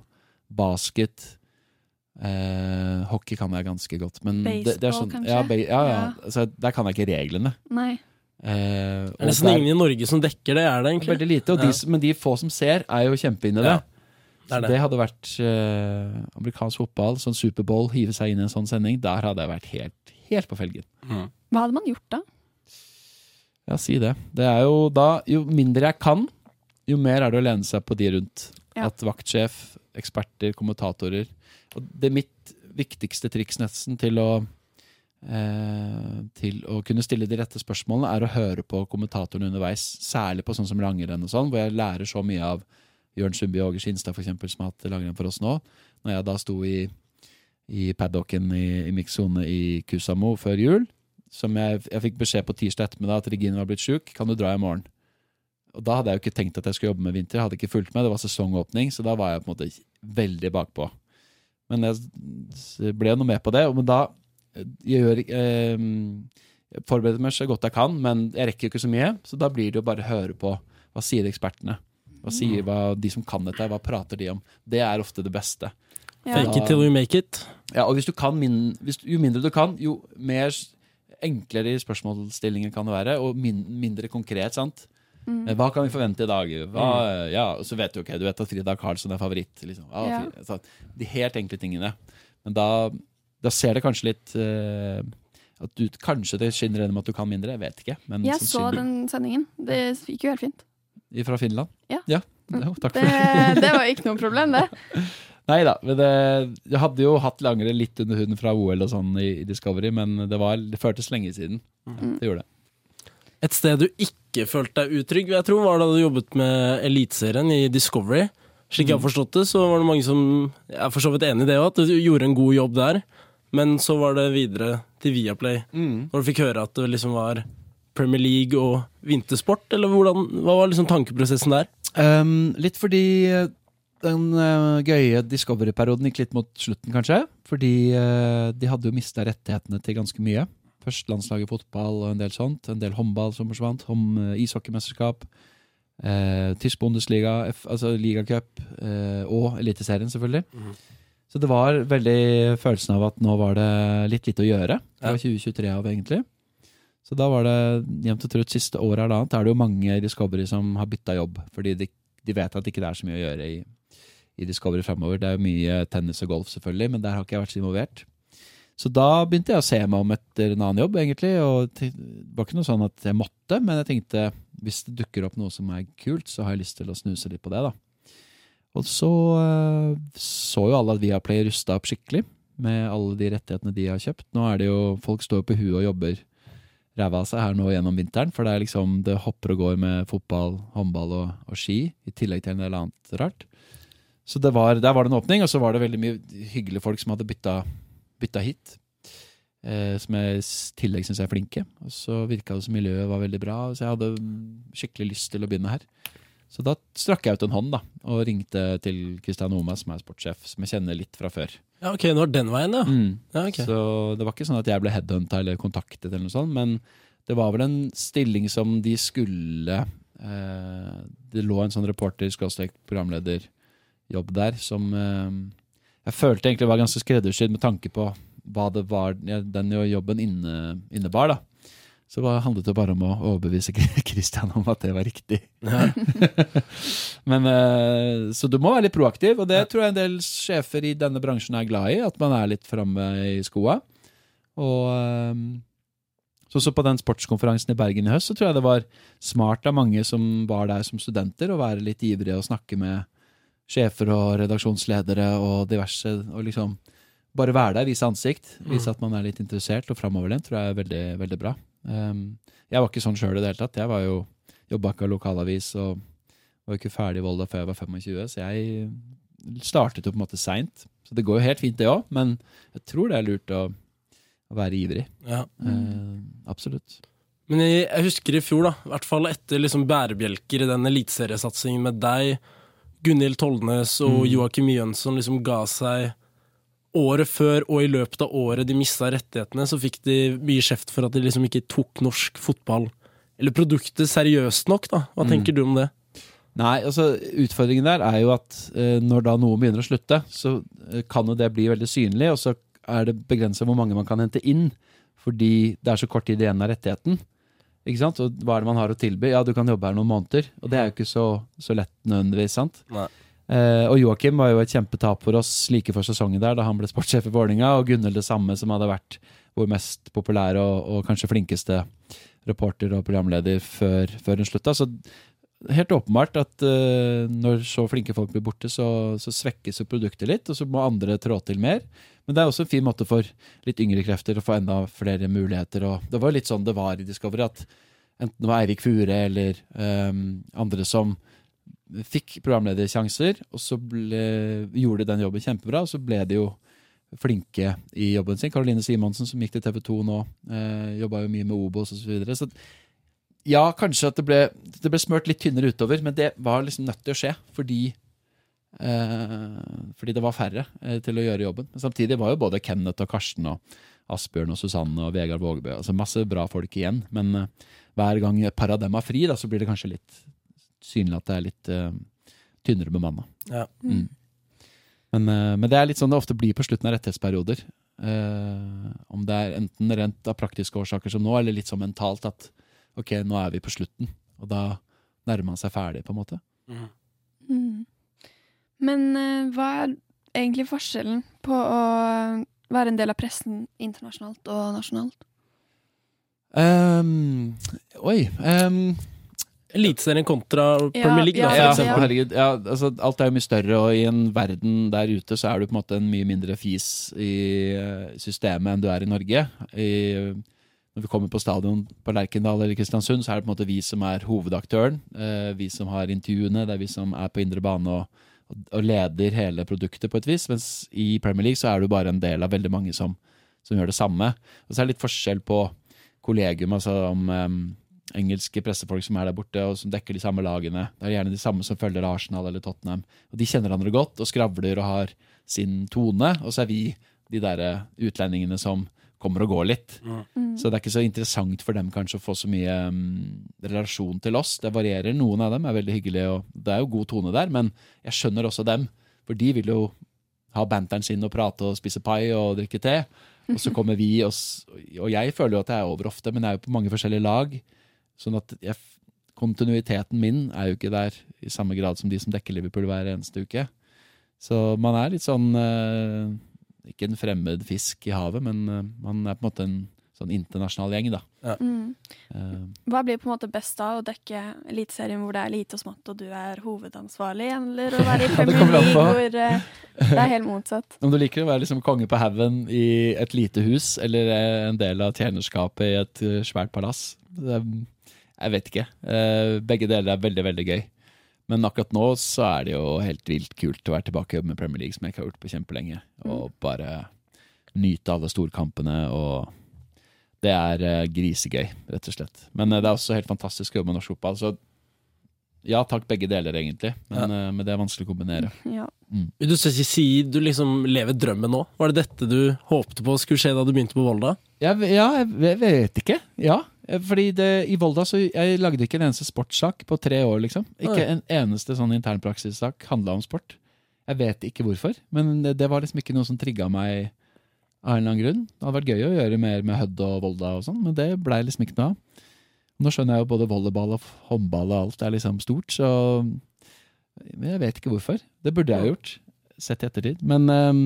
basket eh, Hockey kan jeg ganske godt. Men det, det er Baseball, sånn, kanskje? Ja, ba, ja, ja. Ja. Altså, der kan jeg ikke reglene. Nei. Eh, Det er nesten der- ingen i Norge som dekker det, er det egentlig? Veldig lite, og Ja. de, som- men de få som ser, er jo kjempeinne i det. Ja, det Så det. det hadde vært eh, amerikansk fotball, sånn Superbowl, hive seg inn i en sånn sending. Der hadde jeg vært helt, helt på felgen. Hva hadde man gjort da? Ja, si det. Det er jo da Jo mindre jeg kan, jo mer er det å lene seg på de rundt. Ja. At vaktsjef, eksperter, kommentatorer Og det er mitt viktigste triks nesten til å Til å kunne stille de rette spørsmålene, er å høre på kommentatorene underveis. Særlig på sånn som langrenn og sånn, hvor jeg lærer så mye av Jørn Sundby og Åge Skinstad, for eksempel, som har hatt langrenn for oss nå. Når jeg da sto i, i paddocken i, i mix-sone i Kusamo før jul, som jeg, jeg fikk beskjed på tirsdag ettermiddag at Regine var blitt sjuk, kan du dra i morgen? Og da hadde jeg jo ikke tenkt at jeg skulle jobbe med vinter, jeg hadde ikke fulgt med, det var sesongåpning, så da var jeg på en måte veldig bakpå. Men jeg ble ble noe med på det, men da eh, jeg gjør eh, jeg forbereder meg så godt jeg kan, men jeg rekker jo ikke så mye, så da blir det jo bare å høre på hva sier ekspertene. Hva sier hva, de som kan dette, hva prater de om? Det er ofte det beste. Ja. Fake it till you make it. Ja, og hvis du kan min, hvis, jo mindre du kan, jo mer enklere i spørsmålsstillingen kan det være, og min, mindre konkret, sant? Mm. Hva kan vi forvente i dag? Hva, ja, og så vet du ok, du vet at Frida Karlsson er favoritt. Liksom. Ja, Ja. Så de helt enkle tingene. Men da, da ser det kanskje litt uh, at du, Kanskje det skinner gjennom at du kan mindre, jeg vet ikke. Men Jeg så den sendingen. Det gikk jo helt fint. Fra Finland? Ja. ja. Jo, takk for Det, det. var ikke noe problem, det. Nei da. Men jeg hadde jo hatt langere litt under huden fra OL og sånn i, Discovery, men det, var, det føltes lenge siden. Det gjorde det. Et sted du ikke følte deg utrygg, jeg tror var da du jobbet med Eliteserien i Discovery. Slik jeg har forstått det, så var det mange som Jeg er for så vidt enig i det òg, at du gjorde en god jobb der. Men så var det videre til Viaplay, når du fikk høre at det liksom var Premier League og vintersport, eller hvordan, hva var liksom tankeprosessen der? Um, litt fordi eh, den uh, gøye Discovery-perioden gikk litt mot slutten, kanskje. Fordi uh, de hadde jo mista rettighetene til ganske mye. Først landslaget fotball og en del sånt. En del håndball som forsvant. Hom, eh, ishockeymesterskap. Uh, Tysk Bundesliga, F, altså ligacup Uh, og Eliteserien, selvfølgelig. Mhm. Så det var veldig følelsen av at nå var det litt lite å gjøre. Det var 2023 av, egentlig. Så da var det jevnt og trutt siste året eller annet. Da er det jo mange i Discovery som har bytta jobb. Fordi de, de vet at ikke det er så mye å gjøre i, i Discovery fremover. Det er jo mye tennis og golf, selvfølgelig, men der har ikke jeg vært så involvert. Så da begynte jeg å se meg om etter en annen jobb, egentlig. Og det var ikke noe sånn at jeg måtte, men jeg tenkte hvis det dukker opp noe som er kult, så har jeg lyst til å snuse litt på det, da. Og så eh, så jo alle at Viaplay rusta opp skikkelig med alle de rettighetene de har kjøpt. Nå er det jo Folk står på huet og jobber ræva av seg her nå gjennom vinteren, for det er liksom det hopper og går med fotball, håndball og, og ski, i tillegg til en del annet rart. Så var, der var det en åpning, og så var det veldig mye hyggelige folk som hadde bytta, bytta hit. Eh, som jeg i tillegg syns er flinke. Og så virka det som miljøet var veldig bra, så jeg hadde skikkelig lyst til å begynne her. Så da strakk jeg ut en hånd da, og ringte til Kristian Oma, som er sportssjef, som jeg kjenner litt fra før. Ja, ok, nå er den veien, ja. Mm. ja okay. Så det var ikke sånn at jeg ble headhunta eller kontaktet, eller noe sånt, men det var vel en stilling som de skulle eh, Det lå en sånn reporter-programlederjobb der, som eh, jeg følte egentlig var ganske skreddersydd med tanke på hva det var den jobben inne, innebar. da. Så handlet det bare om å overbevise Christian om at det var riktig. Ja. Men, eh, så du må være litt proaktiv, og det tror jeg en del sjefer i denne bransjen er glad i. At man er litt framme i skoa. Og eh, så, så på den sportskonferansen i Bergen i høst, så tror jeg det var smart av mange som var der som studenter, å være litt ivrige og snakke med sjefer og redaksjonsledere og diverse. Og liksom bare være der, vise ansikt. Vise at man er litt interessert og framoverlent, tror jeg er veldig, veldig bra. Um, jeg var ikke sånn sjøl i det hele tatt. Jeg var jo jobba ikke av lokalavis og var ikke ferdig i Volda før jeg var 25, så jeg startet jo på en måte seint. Så det går jo helt fint, det òg, men jeg tror det er lurt å, å være ivrig. Ja. Eh, absolutt. Men jeg, jeg husker i fjor, da, i hvert fall etter liksom bærebjelker i den eliteseriesatsingen med deg, Gunhild Tollnes og Mm. Joakim Jønsson liksom ga seg året før, og i løpet av året de mista rettighetene, så fikk de mye kjeft for at de liksom ikke tok norsk fotball, eller produktet, seriøst nok, da. Hva Mm. tenker du om det? Nei, altså utfordringen der er jo at eh, når da noe begynner å slutte, så eh, kan jo det bli veldig synlig, og så er det begrensa hvor mange man kan hente inn, fordi det er så kort tid igjen av rettigheten. Ikke sant? Og hva er det man har å tilby? Ja, du kan jobbe her noen måneder, og det er jo ikke så, så lett nødvendigvis, sant? Nei. Eh, og Joakim var jo et kjempetap for oss like før sesongen der, da han ble sportssjef i Vålerenga, og Gunhild det samme, som hadde vært vår mest populære og, og kanskje flinkeste reporter og programleder før, før hun slutta. Så helt åpenbart at eh, når så flinke folk blir borte, så, så svekkes jo produktet litt, og så må andre trå til mer. Men det er også en fin måte for litt yngre krefter å få enda flere muligheter. Og det var litt sånn det var i Discovery, at enten det var Eirik Fure eller eh, andre som fikk programledersjanser, og så ble, gjorde de den jobben kjempebra, og så ble de jo flinke i jobben sin. Karoline Simonsen som gikk til TV 2 nå, eh, jobba jo mye med Obos osv. Så, videre. så ja, kanskje at det ble, det ble smørt litt tynnere utover, men det var liksom nødt til å skje fordi eh, fordi det var færre eh, til å gjøre jobben. Men samtidig var jo både Kenneth og Karsten og Asbjørn og Susanne og Vegard Vågebø altså masse bra folk igjen. Men eh, hver gang et par av dem er fri, da, så blir det kanskje litt synlig at det er litt uh, tynnere bemanna. Ja. Mm. Men, uh, men det er litt sånn det ofte blir på slutten av rettighetsperioder. Uh, om det er enten rent av praktiske årsaker som nå, eller litt sånn mentalt at ok, nå er vi på slutten. Og da nærmer man seg ferdig, på en måte. Mm. Men eh, hva er egentlig forskjellen på å være en del av pressen internasjonalt og nasjonalt? Um, oi ehm, Eliteserien kontra Premier League, da, for ja, eksempel. herregud. Ja, altså, alt er jo mye større, og i en verden der ute så er du på en måte en mye mindre fis i eh, systemet enn du er i Norge. I, når vi kommer på stadion på Lerkendal eller Kristiansund, så er det på en måte vi som er hovedaktøren. Eh, vi som har intervjuene, det er vi som er på indre bane og, og, leder hele produktet på et vis. Mens i Premier League så er du bare en del av veldig mange som, som gjør det samme. Og så er det litt forskjell på kollegium, altså om engelske pressefolk som er der borte og som dekker de samme lagene. Det er gjerne de samme som følger Arsenal eller Tottenham. Og De kjenner hverandre godt og skravler og har sin tone. Og så er vi de der utlendingene som kommer og går litt. Mm. Så det er ikke så interessant for dem kanskje å få så mye um, relasjon til oss. Det varierer. Noen av dem er veldig hyggelige, og det er jo god tone der, men jeg skjønner også dem. For de vil jo ha banteren sin og prate og spise pai og drikke te. Og så kommer vi, og, og jeg føler jo at jeg er over ofte, men jeg er jo på mange forskjellige lag. Sånn at jeg, kontinuiteten min er jo ikke der i samme grad som de som dekker Liverpool hver eneste uke. Så man er litt sånn eh, Ikke en fremmed fisk i havet, men eh, man er på en måte en sånn internasjonal gjeng, da. Mm. Eh, Hva blir på en måte best da? Å dekke Eliteserien hvor det er lite og smått og du er hovedansvarlig, eller å være i Ja, Premier League hvor uh, det er helt motsatt? Om du liker å være liksom konge på haugen i et lite hus, eller eh, en del av tjenerskapet i et svært palass det, Jeg vet ikke. Eh, Begge deler er veldig, veldig gøy. Men akkurat nå så er det jo helt vilt kult å være tilbake med Premier League, som jeg ikke har gjort på kjempelenge. Og bare nyte alle storkampene og Det er eh, grisegøy, rett og slett. Men eh, det er også helt fantastisk å jobbe med norsk fotball. Så ja takk, begge deler, egentlig. Men, ja. men det er vanskelig å kombinere. Ja. Mm. du si, si du liksom lever drømmen nå? Var det dette du håpte på skulle skje da du begynte på Volda? Jeg, ja, jeg vet ikke. Ja, fordi det, i Volda så jeg lagde ikke en eneste sportssak på tre år, liksom. Ikke en eneste sånn internpraksissak handla om sport. Jeg vet ikke hvorfor, men det, det var liksom ikke noe som trigga meg av en eller annen grunn. Det hadde vært gøy å gjøre mer med Hødd og Volda og sånn, men det blei liksom ikke noe av. Nå skjønner jeg jo både volleyball og håndball og alt er liksom stort, så Men jeg vet ikke hvorfor. Det burde jeg gjort, sett i ettertid. Men ehm,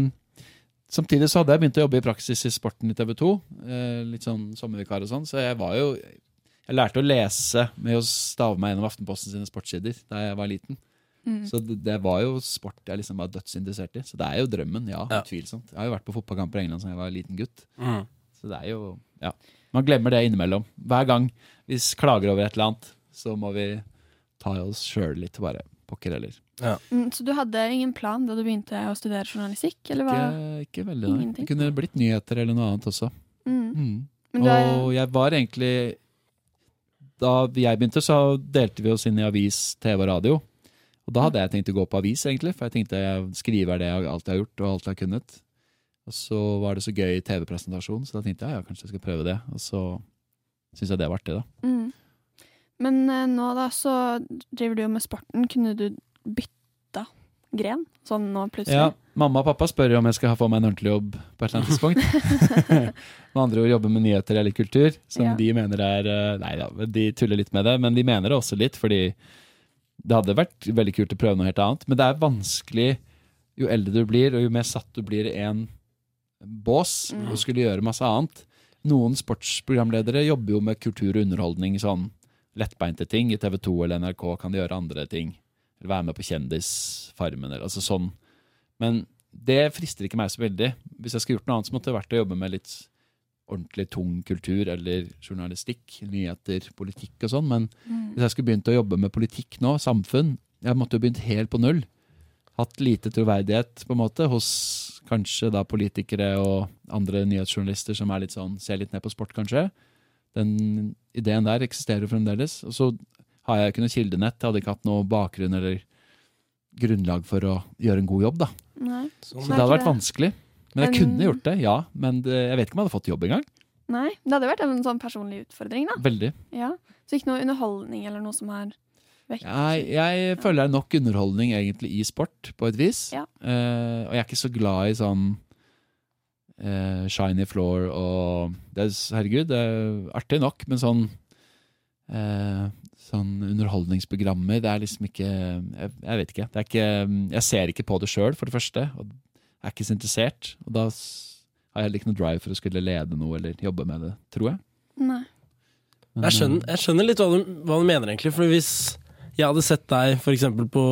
samtidig så hadde jeg begynt å jobbe i praksis i sporten i TV 2. Eh, litt sånn sommervikar og sånn, så jeg var jo Jeg lærte å lese med å stave meg gjennom Aftenposten sine sportssider da jeg var liten. Mm. Så det, det var jo sport jeg liksom var dødsinteressert i. Så det er jo drømmen, ja. Ja. Utvilsomt. Jeg har jo vært på fotballkamper i England siden jeg var liten gutt. Mm. Så det er jo Ja. Man glemmer det innimellom. Hver gang vi klager over et eller annet, så må vi ta oss sjøl litt. Bare pokker heller. Mm, så du hadde ingen plan da du begynte å studere journalistikk, eller hva? Ikke, ikke veldig, nei. Ingenting. Det kunne blitt nyheter eller noe annet også. Mm. Mm. Er, Og jeg var egentlig Da jeg begynte, så delte vi oss inn i avis, TV og radio. Og da hadde jeg tenkt å gå på avis, egentlig, for jeg tenkte jeg skriver det jeg alltid har gjort, og jeg har kunnet. Og så var det så gøy TV-presentasjon, så da tenkte jeg ja, kanskje jeg skal prøve det. Og så syns jeg det var artig, da. mm. Men eh, nå da så driver du jo med sporten. Kunne du bytta gren sånn nå plutselig? Ja, Mamma og pappa spør jo om jeg skal ha få meg en ordentlig jobb på et eller annet tidspunkt. med andre ord jobbe med nyheter eller kultur, som Ja. de mener er eh, Nei da, de tuller litt med det, men de mener det også litt, fordi det hadde vært veldig kult å prøve noe helt annet. Men det er vanskelig jo eldre du blir, og jo mer satt du blir i en bås Mm. og skulle gjøre masse annet. Noen sportsprogramledere jobber jo med kultur og underholdning, sånn lettbeinte ting. I TV 2 eller NRK kan de gjøre andre ting. Eller være med på Kjendisfarmen eller altså sånn. Men det frister ikke meg så veldig. Hvis jeg skulle gjort noe annet, så måtte det vært å jobbe med litt ordentlig tung kultur eller journalistikk, nyheter, politikk og sånn. Men Mm. hvis jeg skulle begynt å jobbe med politikk nå, samfunn, jeg måtte jo begynt helt på null. Hatt lite troverdighet på en måte hos kanskje da politikere og andre nyhetsjournalister som er litt sånn, ser litt ned på sport, kanskje. Den ideen der eksisterer jo fremdeles. Og så har jeg ikke noe kildenett, jeg hadde ikke hatt noe bakgrunn eller grunnlag for å gjøre en god jobb, da. Nei. Så Sånn. det hadde vært vanskelig. Men jeg kunne gjort det, ja. Men det, jeg vet ikke om jeg hadde fått jobb engang. Nei. Det hadde vært en sånn personlig utfordring, da. Veldig. Ja. Så ikke noe underholdning eller noe som har vekk Jeg, ja. føler det er nok underholdning egentlig i sport, på et vis. Ja. Uh, og jeg er ikke så glad i sånn uh, shiny floor og det er, Herregud, det er artig nok, men sånn eh, Sånn underholdningsprogrammer, det er liksom ikke Jeg, jeg vet ikke. Det er ikke jeg ser ikke på det sjøl, for det første. Og er ikke så interessert. Og da har jeg heller ikke noe drive for å skulle lede noe eller jobbe med det, tror jeg. Nei. Men, Jeg skjønner, jeg skjønner litt hva du, hva du mener, egentlig. For hvis jeg hadde sett deg for eksempel på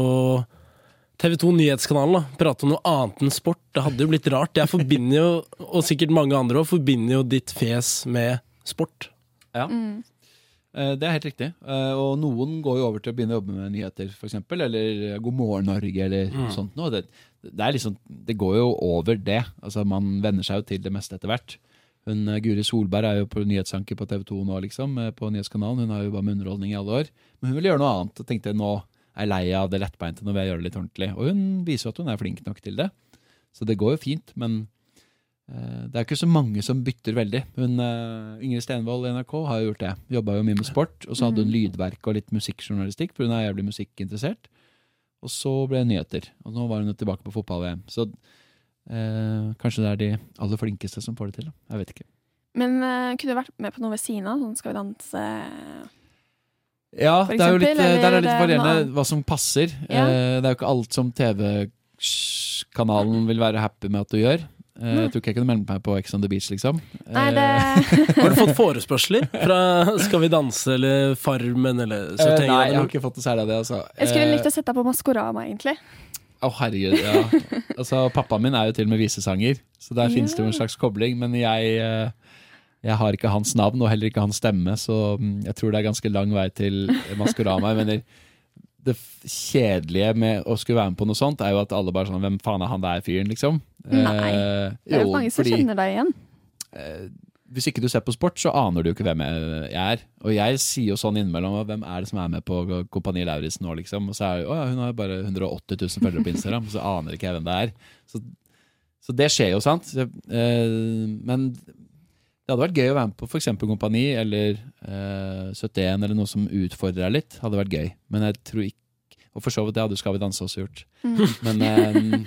TV2 Nyhetskanalen da, prate om noe annet enn sport, det hadde jo blitt rart. Jeg forbinder jo, og sikkert mange andre òg, forbinder jo ditt fjes med sport. Mm. Eh, Det er helt riktig. Eh, Og noen går jo over til å begynne å jobbe med nyheter, f.eks. Eller God morgen Norge, eller noe sånt. Noe. Det, det, liksom, det går jo over det. Altså Man venner seg jo til det meste etter hvert. Hun, eh, Guri Solberg er jo på nyhetsanker på TV 2 nå, liksom, eh, på Nyhetskanalen. Hun har jo bare med underholdning i alle år. Men hun vil gjøre noe annet, og tenkte nå er jeg lei av det lettbeinte, nå vil jeg gjøre det litt ordentlig. Og hun viser jo at hun er flink nok til det. Så det går jo fint, men eh, Det er ikke så mange som bytter veldig. Hun, eh, Ingrid Stenvold i NRK har jo gjort det. Jobba jo mye med sport. Og så hadde hun lydverk og litt musikkjournalistikk, for hun er jævlig musikkinteressert. Og så ble det nyheter. Og nå var hun tilbake på fotball-VM. Så eh, kanskje det er de aller flinkeste som får det til. Da. Jeg vet ikke. Men uh, kunne du vært med på noe ved siden av? Sånn Skal vi danse? Ja, For det er jo litt, eller, der er litt er varierende hva som passer. Ja. Eh, Det er jo ikke alt som TV-kanalen vil være happy med at du gjør. Eh, Nei. Jeg tror ikke jeg kunne melde meg på Ex on the Beach, liksom. Nei, det Eh, Har du fått forespørsler fra Skal vi danse eller Farmen eller eh, 71 Nei, jeg har ikke fått det særlig av det, altså. Jeg skulle likt å sette deg på Maskorama, egentlig. Å, herregud, ja. Altså, pappaen min er jo til og med visesanger, så der Ja. finnes det jo en slags kobling. Men jeg, jeg har ikke hans navn, og heller ikke hans stemme, så mm, jeg tror det er ganske lang vei til Maskorama. Jeg mener, det kjedelige med å skulle være med på noe sånt, er jo at alle bare sånn Hvem faen er han der fyren, liksom? Nei, Eh, Det er jo mange som fordi- kjenner deg igjen. eh, hvis ikke du ser på sport, så aner du jo ikke hvem jeg er. Og jeg sier jo sånn innimellom hvem er det som er med på Kompani Lauritzen nå, liksom. Og så er det å ja, hun har bare 180 000 følgere på Instagram, så aner ikke jeg hvem det er. Så, så det skjer jo, sant. Så, eh, men det hadde vært gøy å være med på f.eks. Kompani eller eh, 71 eller noe som utfordrer deg litt. Hadde vært gøy. Men jeg tror ikke Og for så vidt det hadde Skal vi danse også gjort. Mm. Men eh,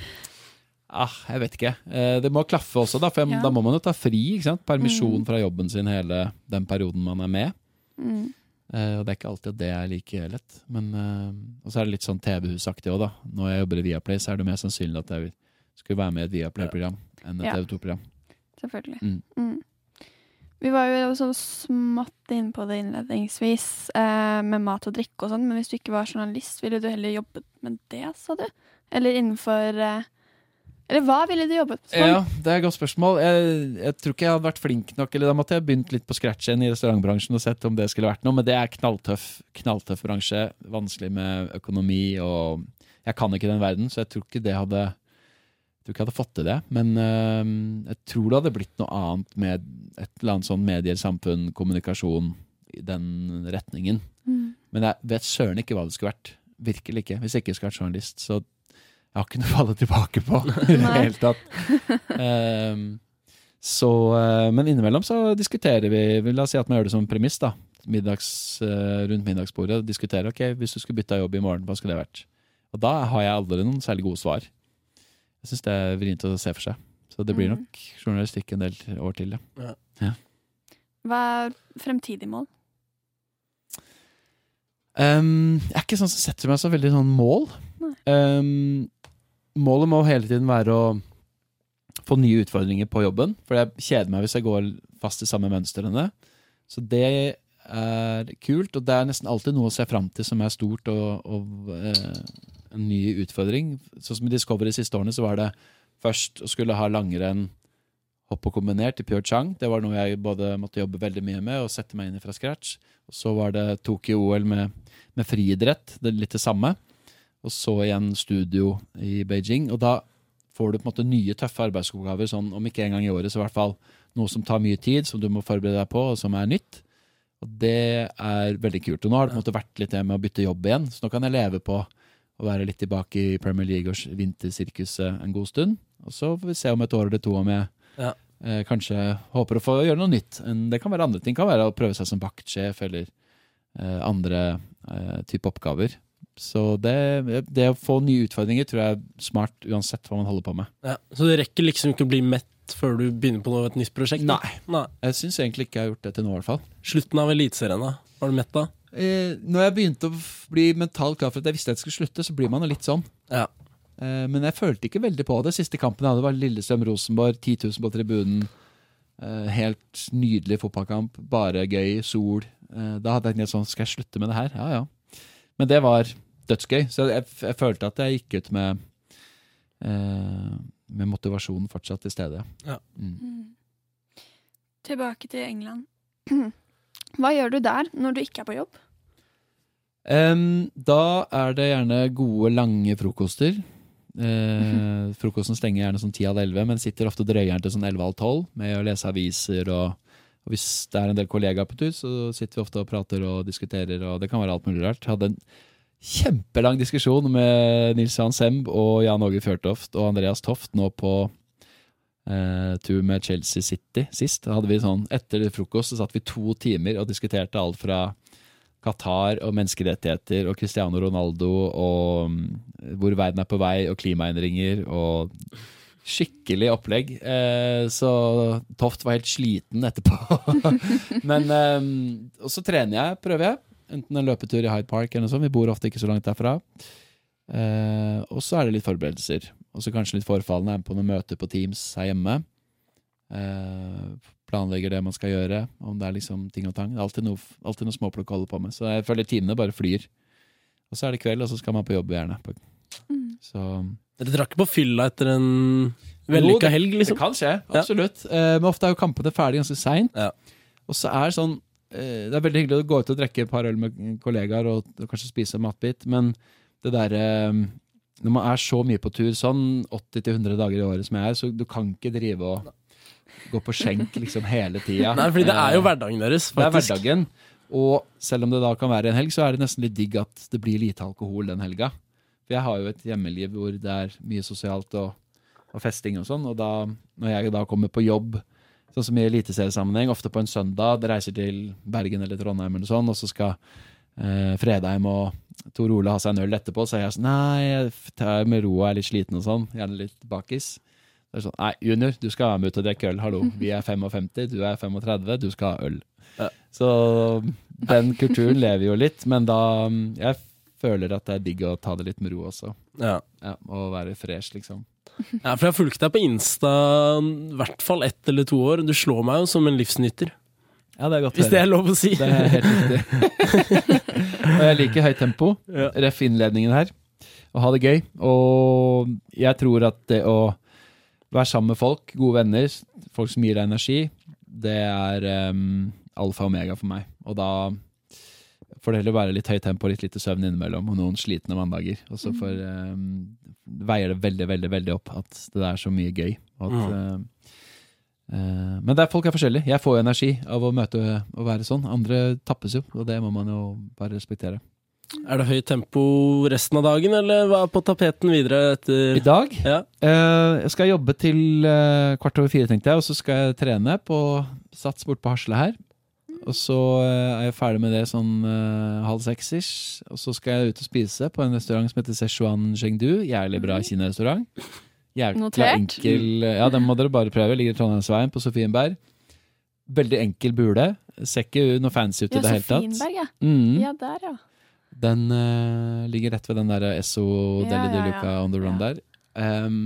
ah, jeg vet ikke. Eh, det må klaffe også, da, for jeg, Ja. da må man jo ta fri. ikke sant? Permisjon Mm. fra jobben sin hele den perioden man er med. Mm. Eh, og det er ikke alltid at det er like lett. Men, eh, og så er det litt sånn TV-husaktig òg, da. Når jeg jobber i Viaplay, så er det mer sannsynlig at jeg skulle være med i et Viaplay-program enn et Ja. TV 2-program. Selvfølgelig. Mm. Vi var jo sånn smått inne på det innledningsvis, eh, med mat og drikke og sånn, men hvis du ikke var journalist, ville du heller jobbet med det, sa du? Eller innenfor eh, Eller hva ville du jobbet med? Ja, det er et godt spørsmål. Jeg, jeg tror ikke jeg hadde vært flink nok, eller da måtte jeg begynt litt på scratch igjen i restaurantbransjen og sett om det skulle vært noe, men det er knalltøff, knalltøff bransje. Vanskelig med økonomi, og jeg kan ikke den verden, så jeg tror ikke det hadde jeg tror ikke jeg hadde fått til det, men uh, jeg tror det hadde blitt noe annet med et eller annet sånn medier, samfunn, kommunikasjon i den retningen. Mm. Men jeg vet søren ikke hva det skulle vært. Virkelig ikke. Hvis jeg ikke skulle vært journalist. Så jeg har ikke noe å falle tilbake på i det hele tatt. Ehm, så, eh, men innimellom så diskuterer vi vi La oss si at man gjør det som premiss. da Middags, eh, Rundt middagsbordet. Diskuterer ok, hvis du skulle bytta jobb i morgen, hva skulle det vært? Og da har jeg aldri noen særlig gode svar. Jeg syns det er vrient å se for seg. Så det blir Mm. nok journalistikk en del år til. Ja. Hva er fremtidig mål? Um, jeg er ikke sånn som setter meg så veldig sånn mål. Ehm, målet må hele tiden være å få nye utfordringer på jobben. For jeg kjeder meg hvis jeg går fast i samme mønstrene. Så det er kult, og det er nesten alltid noe å se fram til som er stort og, og eh, en ny utfordring. Sånn som i Discovery de siste årene, så var det først å skulle ha langrenn hopp og kombinert i Pyeongchang. Det var noe jeg både måtte jobbe veldig mye med og sette meg inn i fra scratch. Og så var det Tokyo-OL med, med friidrett, det er litt det samme. Og så igjen studio i Beijing. Og da får du på en måte nye, tøffe arbeidsoppgaver, sånn om ikke en gang i året, så i hvert fall noe som tar mye tid, som du må forberede deg på, og som er nytt. Og det er veldig kult. Og nå har det på en måte vært litt det med å bytte jobb igjen, så nå kan jeg leve på å være litt tilbake i Premier League og vintersirkuset en god stund. Og så får vi se om et år eller to om jeg Ja. eh, kanskje håper å få gjøre noe nytt. Det kan være andre ting. Det kan være å prøve seg som vaktsjef eller eh, andre eh, type oppgaver. Så det, det å få nye utfordringer tror jeg er smart uansett hva man holder på med. Ja. Så det rekker liksom ikke å bli mett før du begynner på noe, et nytt prosjekt? Nei. Nei. Jeg syns egentlig ikke jeg har gjort det til nå, i hvert fall. Slutten av Eliteserien, da? Var du mett da? Eh, når jeg begynte å bli mentalt klar for at jeg visste at jeg skulle slutte, så blir man jo litt sånn. Ja. Eh, men jeg følte ikke veldig på det. Siste kampen jeg hadde, var Lillestrøm-Rosenborg. 10 000 på tribunen. Eh, helt nydelig fotballkamp. Bare gøy. Sol. Eh, da hadde jeg tenkt sånn Skal jeg slutte med det her? Ja, ja. Men det var dødsgøy. Så jeg, jeg følte at jeg gikk ut med eh, Med motivasjonen fortsatt til stede. Ja. Mm. Mm. Tilbake til England. Hva gjør du der når du ikke er på jobb? Em, da er det gjerne gode, lange frokoster. Eh, frokosten stenger gjerne sånn 10 av 11, men sitter ofte og drøyer den til sånn 11 av 12 med å lese aviser. Og, og hvis det er en del kollegaer på tur, så sitter vi ofte og prater og diskuterer. Og det kan være alt mulig rart. Jeg hadde en kjempelang diskusjon med Nils Johan Semb og Jan Åge Fjørtoft og Andreas Toft nå på eh, tur med Chelsea City sist. Da hadde vi sånn, Etter frokost så satt vi to timer og diskuterte alt fra Qatar og menneskerettigheter og Cristiano Ronaldo og mm, hvor verden er på vei og klimaendringer og skikkelig opplegg. Eh, så Toft var helt sliten etterpå. Men eh, Og så trener jeg, prøver jeg. Enten en løpetur i Hyde Park eller noe sånt. Vi bor ofte ikke så langt derfra. Eh, og så er det litt forberedelser. Og så kanskje litt forfallende. Er med på noen møter på Teams her hjemme. Eh, planlegger det man skal gjøre. Om det er liksom ting og tang. Det er alltid noe, alltid noe småplukk å holde på med. Så jeg føler timene bare flyr. Og så er det kveld, og så skal man på jobb gjerne. Mm. Så Dere drakk ikke på fylla etter en vellykka helg, det liksom? kan skje, absolutt. Ja. men ofte er jo kampene ferdig ganske seint. Ja. Og så er det sånn eh, Det er veldig hyggelig å gå ut og drikke et par øl med kollegaer og, og kanskje spise en matbit, men det derre Når man er så mye på tur, sånn 80-100 dager i året som jeg er, så du kan ikke drive og gå på skjenk liksom hele tida. Nei, fordi det er jo hverdagen deres, Det er hverdagen. Og selv om det da kan være en helg, så er det nesten litt digg at det blir lite alkohol den helga. For jeg har jo et hjemmeliv hvor det er mye sosialt og, og festing og sånn. Og da, når jeg da kommer på jobb, sånn som i eliteseriesammenheng, ofte på en søndag, det reiser til Bergen eller Trondheim eller sånn, og så skal eh, Fredheim og Tor Ole ha seg en øl etterpå, så er jeg sånn Nei, jeg tar med ro og er litt sliten og sånn. Gjerne litt bakis. Det er sånn, Nei, junior, du skal være med ut og drikke øl. Hallo. Vi er 55, du er 35, du skal ha øl. Ja. Så den kulturen lever jo litt, men da Jeg føler at det er digg å ta det litt med ro også. Ja. Ja, og være fresh, liksom. ja, for jeg har fulgt deg på Insta i hvert fall ett eller to år. Du slår meg jo som en livsnyter, Ja, det er godt hvis det er lov å si. Det er helt riktig. og jeg liker høyt tempo. Ref innledningen her. Å ha det gøy. Og jeg tror at det å være sammen med folk, gode venner, folk som gir deg energi, det er um, alfa og omega for meg. Og da får det heller være litt høyt tempo litt lite søvn innimellom, og noen slitne mandager. Og så får, um, veier det veldig, veldig veldig opp at det er så mye gøy. At, em, uh, men det er, folk er forskjellige. Jeg får jo energi av å møte og være sånn. Andre tappes jo, og det må man jo bare respektere. Er det høyt tempo resten av dagen, eller hva er på tapeten videre etter I dag Ja. eh, jeg skal jobbe til eh, kvart over fire, tenkte jeg, og så skal jeg trene på Sats bort på Hasle her. Og så eh, er jeg ferdig med det sånn halv seks-ish. Og så skal jeg ut og spise på en restaurant som heter Sichuan Chengdu. Jævlig bra kinarestaurant. Jækla enkel Ja, den må dere bare prøve. Ligger i Trondheimsveien på Sofienberg. Veldig enkel bule. Ser ikke noe fancy ut i Ja, det hele tatt. Ja, Sofienberg, ja. Mm. Ja, der, ja. Den uh, ligger rett ved den der Esso Deli de. Luca on the run der. Um,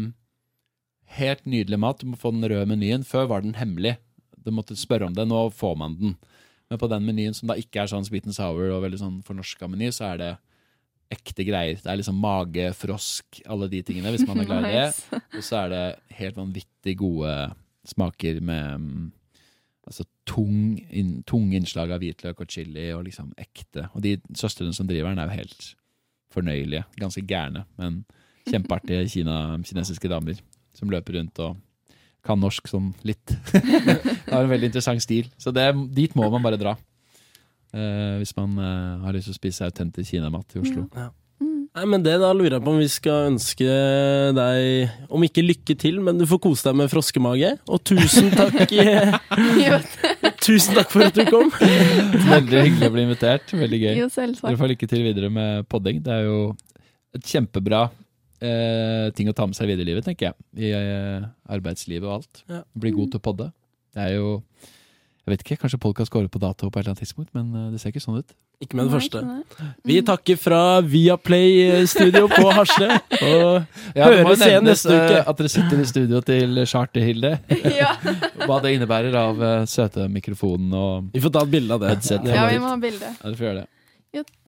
helt nydelig mat. Du må få den røde menyen. Før var den hemmelig. Du måtte spørre om det. Nå får man den. Men på den menyen som da ikke er sånn sweet and sour og veldig sånn fornorska meny, så er det ekte greier. Det er liksom mage, frosk, alle de tingene, hvis man er glad i det. Og så er det helt vanvittig gode smaker med mm, altså tung, in, tung innslag av hvitløk og chili og liksom ekte. Og de søstrene som driver den, er jo helt fornøyelige. Ganske gærne, men kjempeartige kina, kinesiske damer som løper rundt og kan norsk sånn litt. har en veldig interessant stil. Så det, dit må man bare dra. Uh, hvis man uh, har lyst til å spise autentisk kinamat i Oslo. Mm. Nei, men det Da lurer jeg på om vi skal ønske deg, om ikke lykke til, men du får kose deg med froskemage. Og tusen takk, Jo, tusen takk for at du kom! Veldig hyggelig å bli invitert. Veldig gøy. jo. Dere får lykke til videre med podding. Det er jo et kjempebra eh, ting å ta med seg videre i livet, tenker jeg. I eh, arbeidslivet og alt. Ja. Bli god til å podde. Det er jo Jeg vet ikke, kanskje podkast går ut på dato på et eller annet tidspunkt, men eh, det ser ikke sånn ut. Ikke med det Nei, første. Mm. Vi takker fra Viaplay Studio på Hasle. Og Ja, Høres igjen neste uke. eh, at dere sitter i studio til Charter-Hilde. Ja. Hva det innebærer av eh, søte mikrofonen og vi får ta et bilde av det. Headset. Ja, vi må ha bilde. Ja, får gjøre det.